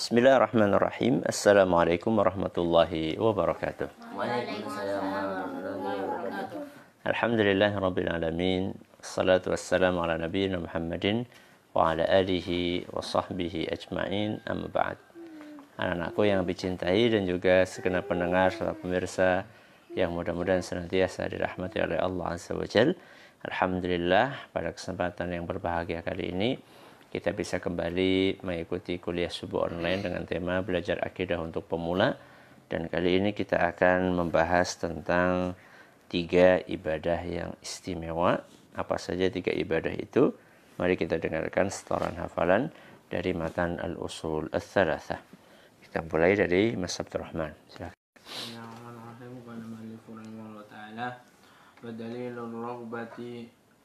Bismillahirrahmanirrahim. Assalamualaikum warahmatullahi wabarakatuh. Waalaikumsalam warahmatullahi wabarakatuh. Alhamdulillah Rabbil Alamin Assalatu wassalamu ala nabiyyina Muhammadin Wa ala alihi wa sahbihi ajma'in Amma ba'd Anak-anakku yang dicintai dan juga segenap pendengar serta pemirsa Yang mudah-mudahan senantiasa dirahmati oleh Allah Azza wa Jal Alhamdulillah pada kesempatan yang berbahagia kali ini kita bisa kembali mengikuti kuliah subuh online dengan tema belajar akidah untuk pemula. Dan kali ini kita akan membahas tentang tiga ibadah yang istimewa. Apa saja tiga ibadah itu? Mari kita dengarkan setoran hafalan dari matan al-usul al-Thalatha. kita mulai dari Mas Abdul Rahman. Silakan.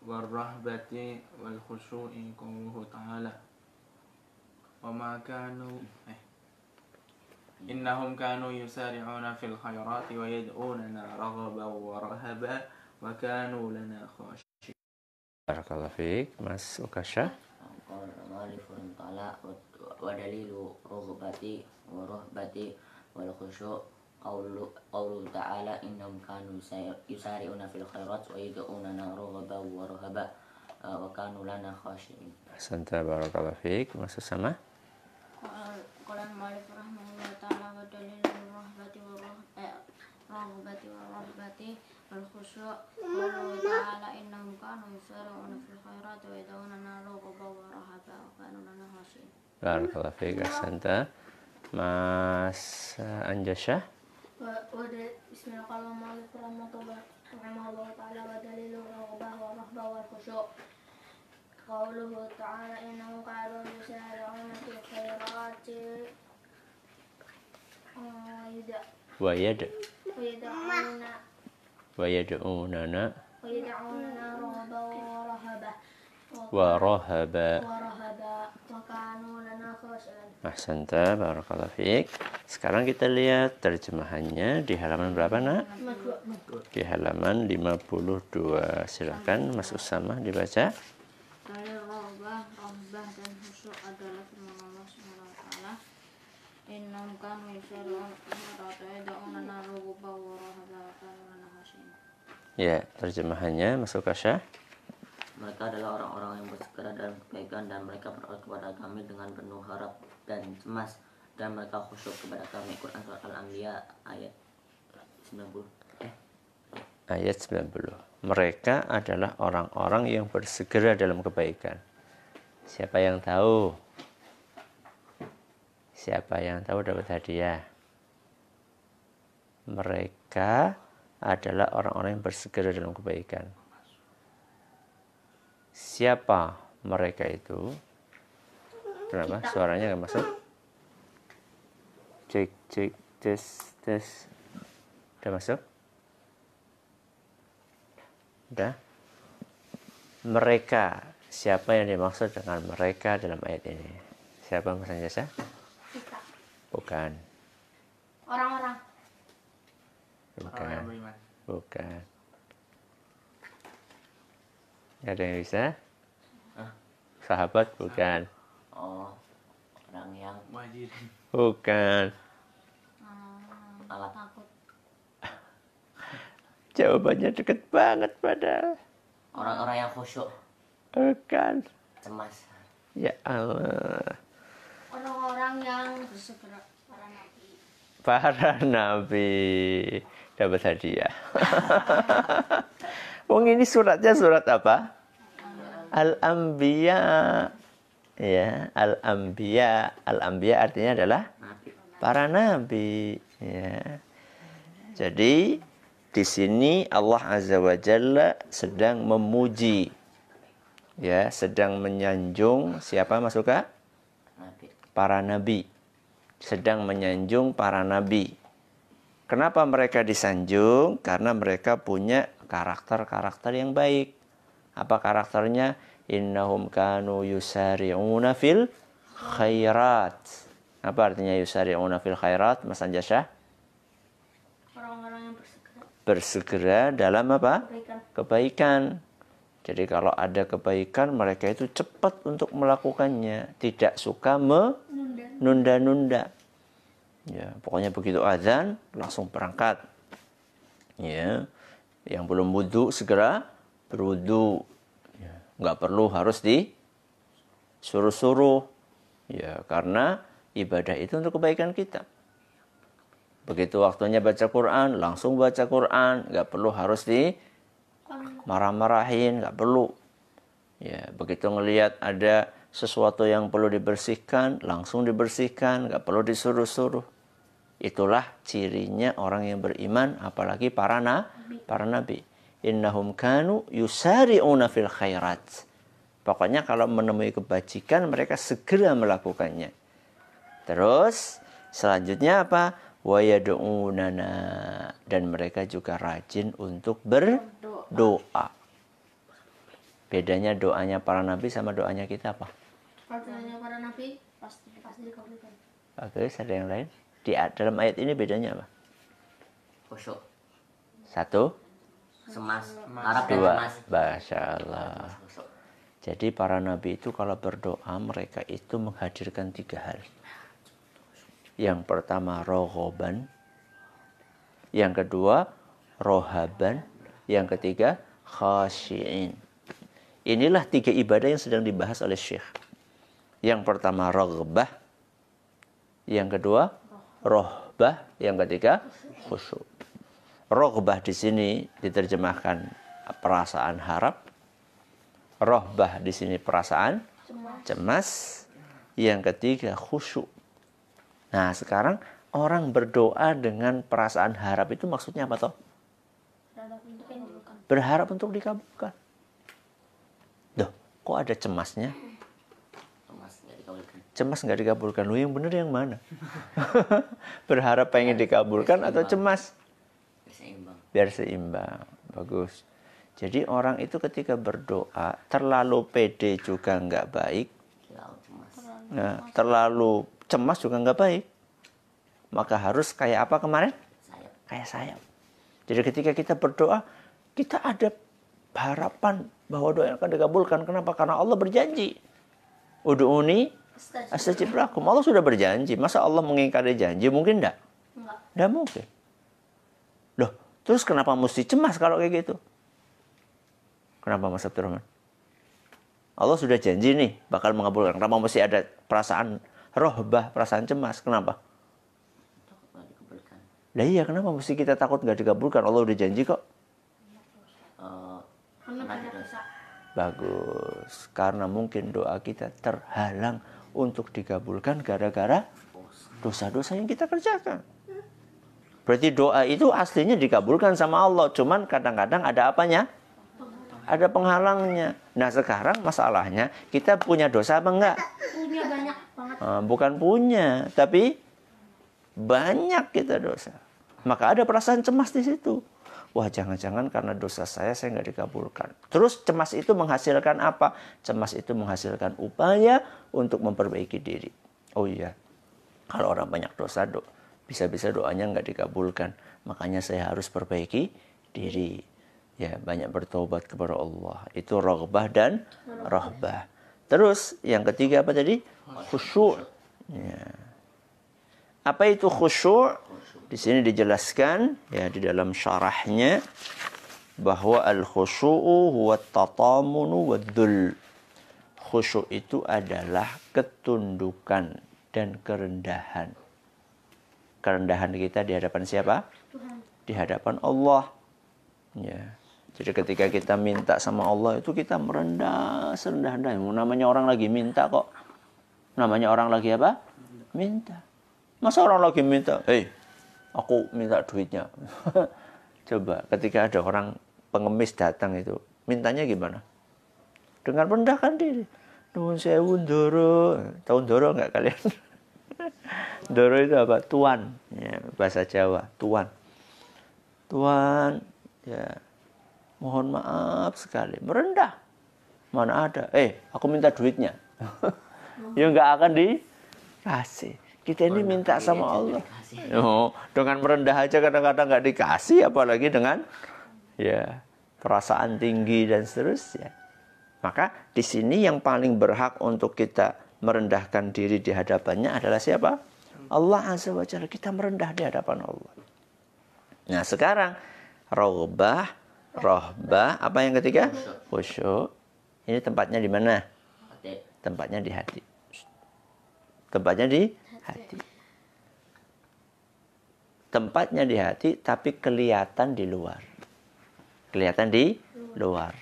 والرهبة والخشوع قوله تعالى. وما كانوا إنهم كانوا يسارعون في الخيرات ويدعوننا رغبا ورهبا وكانوا لنا خاشعين. Barakallahu fiik, Mas Ukasha. قال المؤلف تعالى ودليل رغبتي ورهبتي والخشوع قول قوله تعالى إنهم كانوا يسارعون في الخيرات ويدعوننا رغبا ورهبا وكانوا لنا خاشعين. Ahsanta barakallahu fiik, Mas Usama. قال المؤلف رحمه الله تعالى ودليل الرهبة والرغبة والرهبة والخشوع قوله تعالى إنهم كانوا يسارعون في الخيرات ويدعوننا رغبا ورهبا وكانوا لنا خاشعين. Barakallahu fiik, Ahsanta. Mas Anjasha. بسم الله قال المؤلف رحمه الله رحمه الله تعالى ودليل الرغبة والرهبة والخشوع قوله تعالى إنهم كانوا يسارعون في الخيرات ويد ويدعون ويدعوننا ويدعوننا رغبا ورهبا ورهبا Ahsanta, barakallahu fiik. Sekarang kita lihat terjemahannya di halaman berapa, Nak? Di halaman 52. Silakan Mas Usama dibaca. Khashiyin. Ya, terjemahannya Mas Ukasha. Mereka adalah orang-orang yang bersegera dalam kebaikan dan mereka berdoa kepada kami dengan penuh harap dan cemas dan mereka khusyuk kepada kami. Quran surat Al-Anbiya ayat 90. Eh, Ayat 90. Mereka adalah orang-orang yang bersegera dalam kebaikan. Siapa yang tahu? Siapa yang tahu dapat hadiah? Mereka adalah orang-orang yang bersegera dalam kebaikan. Siapa mereka itu? Kenapa? Suaranya nggak masuk? Cek, cek, tes, tes. Udah masuk? Udah? Mereka. Siapa yang dimaksud dengan mereka dalam ayat ini? Siapa Mas Anjasa? Kita Bukan. orang-orang Bukan. beriman Bukan. Ada yang bisa? Hah? Sahabat bukan. oh orang yang wajib Bukan. hmm, alat takut Jawabannya deket banget pada. orang-orang yang khusyuk Bukan. cemas Ya Allah. orang-orang yang bersegera para nabi Para nabi dapat hadiah. Wong ini suratnya surat apa? Al-Anbiya. Ya, Al-Anbiya. Al-Anbiya artinya adalah para nabi. Ya. Jadi di sini Allah Azza wa Jalla sedang memuji ya, sedang menyanjung siapa masuka? nabi Para nabi. Sedang menyanjung para nabi. Kenapa mereka disanjung? Karena mereka punya karakter-karakter yang baik. Apa karakternya? Innahum kanu yusari'una fil khairat. Apa artinya yusari'una fil khairat, Mas Anjasya? orang-orang yang bersegera Bersegera dalam apa? kebaikan Kebaikan. Jadi kalau ada kebaikan mereka itu cepat untuk melakukannya, tidak suka menunda-nunda. Ya, pokoknya begitu azan langsung berangkat. Ya, yang belum wudhu segera berwudhu. Ya, nggak perlu harus di suruh-suruh. Ya, karena ibadah itu untuk kebaikan kita. Begitu waktunya baca Quran, langsung baca Quran, nggak perlu harus di marah-marahin, nggak perlu. Ya, begitu ngelihat ada sesuatu yang perlu dibersihkan, langsung dibersihkan, nggak perlu disuruh-suruh. Itulah cirinya orang yang beriman, apalagi para na, para nabi. Innahum kanu yusari'una fil khairat. Pokoknya kalau menemui kebajikan mereka segera melakukannya. Terus selanjutnya apa? Wa yad'unana dan mereka juga rajin untuk berdoa. Bedanya doanya para nabi sama doanya kita apa? Doanya para nabi pasti pasti dikabulkan. Bagus, ada yang lain? Di dalam ayat ini bedanya apa? Khusyuk. Satu, Semas. Dan dua. semas. Masya Allah. Khusyuk. Jadi para nabi itu kalau berdoa mereka itu menghadirkan tiga hal. Yang pertama rohoban, yang kedua rohaban, yang ketiga khasyiin. Inilah tiga ibadah yang sedang dibahas oleh Syekh. Yang pertama rogbah, yang kedua rohbah, yang ketiga khusyuk. Rogbah di sini diterjemahkan perasaan harap, rohbah di sini perasaan cemas, yang ketiga khusyuk. Nah sekarang orang berdoa dengan perasaan harap itu maksudnya apa toh? Berharap untuk dikabulkan. Duh, kok ada cemasnya? Cemas nggak dikabulkan. Lu yang bener yang mana? Berharap pengen dikabulkan atau cemas? Biar seimbang. Bagus. Jadi orang itu ketika berdoa terlalu pede juga nggak baik, Terlalu cemas. nah, terlalu cemas juga nggak baik. Maka harus kayak apa kemarin? Sayap. Kayak sayap. Jadi ketika kita berdoa, kita ada harapan bahwa doa akan dikabulkan. Kenapa? Karena Allah berjanji. Udu'uni astajib lakum. Allah sudah berjanji. Masa Allah mengingkari janji? Mungkin enggak? Enggak. Enggak mungkin. Terus kenapa mesti cemas kalau kayak gitu? Kenapa Mas Abdurrahman? Allah sudah janji nih bakal mengabulkan. Kenapa mesti ada perasaan rohbah, perasaan cemas? Kenapa? Lah iya, kenapa mesti kita takut nggak dikabulkan? Allah udah janji kok. Eh, Karena banyak dosa. Bagus. Karena mungkin doa kita terhalang untuk dikabulkan gara-gara dosa-dosa yang kita kerjakan. Berarti doa itu aslinya dikabulkan sama Allah. Cuman kadang-kadang ada apanya? Ada penghalangnya. Nah sekarang masalahnya kita punya dosa apa enggak? Punya banyak banget. Eh, bukan punya, tapi banyak kita dosa. Maka ada perasaan cemas di situ. Wah jangan-jangan karena dosa saya saya nggak dikabulkan. Terus cemas itu menghasilkan apa? Cemas itu menghasilkan upaya untuk memperbaiki diri. Oh iya, kalau orang banyak dosa do, bisa-bisa doanya nggak dikabulkan. Makanya saya harus perbaiki diri. Ya banyak bertobat kepada Allah. Itu rogbah dan rohbah. Terus yang ketiga apa tadi? Khusyuk. Ya. Apa itu khusyuk? Di sini dijelaskan ya di dalam syarahnya bahwa al khusyu'u huwa tatamunu wadzul. Khusyuk itu adalah ketundukan dan kerendahan. Kerendahan kita di hadapan siapa? Di hadapan Allah. Ya. Jadi ketika kita minta sama Allah itu kita merendah serendah-rendahnya. Namanya orang lagi minta kok. Namanya orang lagi apa? Minta. Masa orang lagi minta, hei, aku minta duitnya. Coba ketika ada orang pengemis datang itu, mintanya gimana? Dengan rendahkan diri. Nuhun sewu ndoro. Tahu ndoro nggak kalian? ndoro itu apa? Tuan. Ya, bahasa Jawa, tuan. Tuan, ya mohon maaf sekali. Merendah. Mana ada? Eh, aku minta duitnya. ya nggak akan dikasih. Kita ini minta sama Allah. Oh, dengan merendah aja kadang-kadang nggak dikasih, apalagi dengan ya perasaan tinggi dan seterusnya. Maka di sini yang paling berhak untuk kita merendahkan diri di hadapannya adalah siapa? Allah Azza wa Jalla. Kita merendah di hadapan Allah. Nah sekarang rohbah, rohbah, apa yang ketiga? Khusyuk. Ini tempatnya di mana? Tempatnya di hati. Tempatnya di hati. Tempatnya di hati, tapi kelihatan di luar. Kelihatan di luar.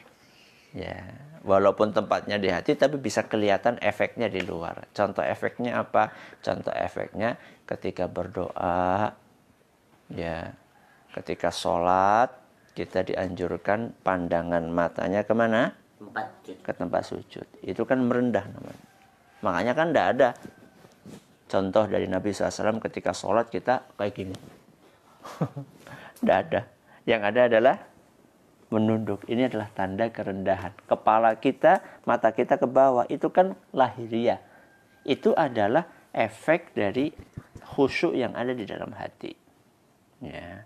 Ya, walaupun tempatnya di hati, tapi bisa kelihatan efeknya di luar. Contoh efeknya apa? Contoh efeknya ketika berdoa, ya, ketika sholat, kita dianjurkan pandangan matanya ke mana? empat sujud ke tempat sujud. Itu kan merendah namanya. Makanya kan tidak ada contoh dari Nabi SAW ketika sholat kita kayak gini. Tidak ada. Yang ada adalah menunduk. Ini adalah tanda kerendahan. Kepala kita, mata kita ke bawah. Itu kan lahiriah. Itu adalah efek dari khusyuk yang ada di dalam hati. Ya.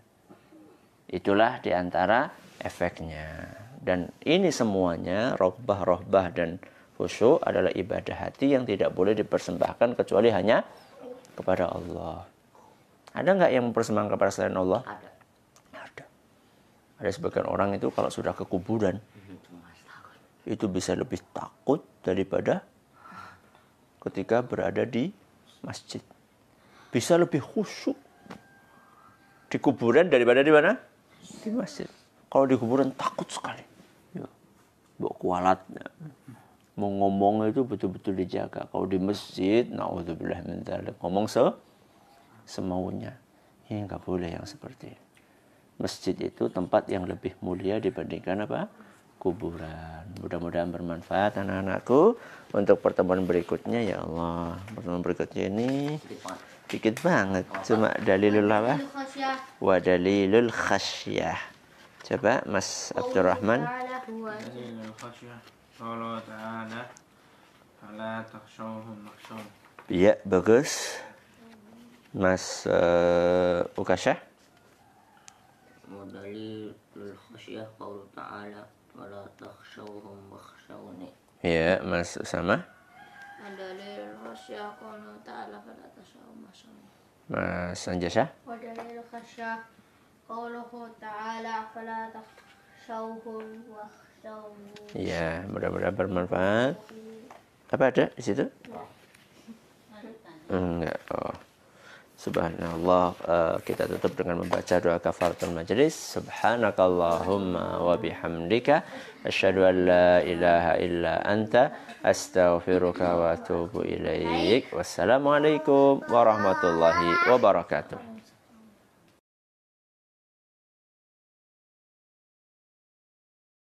Itulah di antara efeknya. Dan ini semuanya rohbah-rohbah dan khusyuk adalah ibadah hati yang tidak boleh dipersembahkan kecuali hanya kepada Allah. Ada nggak yang mempersembahkan kepada selain Allah? ada. Ada sebagian orang itu kalau sudah ke kuburan itu bisa lebih takut daripada ketika berada di masjid. Bisa lebih khusyuk di kuburan daripada di mana? Di masjid. Kalau di kuburan takut sekali. Ya. Bawa kualat. Mau ngomong itu betul-betul dijaga. Kalau di masjid, naudzubillah min. Ngomong se semaunya. Ini nggak boleh yang seperti ini masjid itu tempat yang lebih mulia dibandingkan apa? kuburan. Mudah-mudahan bermanfaat anak-anakku untuk pertemuan berikutnya ya Allah. Pertemuan berikutnya ini dikit banget. Cuma dalilul apa? Wa dalilul khasyah. Coba Mas Abdurrahman. Iya, bagus. Mas uh, Ukasha khasyah qaulu ta'ala wala takhshawhum wakhshawni. Ya, Mas sama. Dalil khasyah qaulu ta'ala fala takhshawhum wakhshawni. Mas Anjasya. Wa dalil khasyah qauluhu ta'ala fala takhshawhum wakhshawni. Ya, mudah-mudahan bermanfaat. Apa ada di situ? Enggak. Enggak. Oh. Subhanallah. Eh, kita tutup dengan membaca doa kafaratul majlis. Subhanakallahumma wa bihamdika asyhadu an la ilaha illa anta astaghfiruka wa atubu ilaik. Wassalamualaikum warahmatullahi wabarakatuh.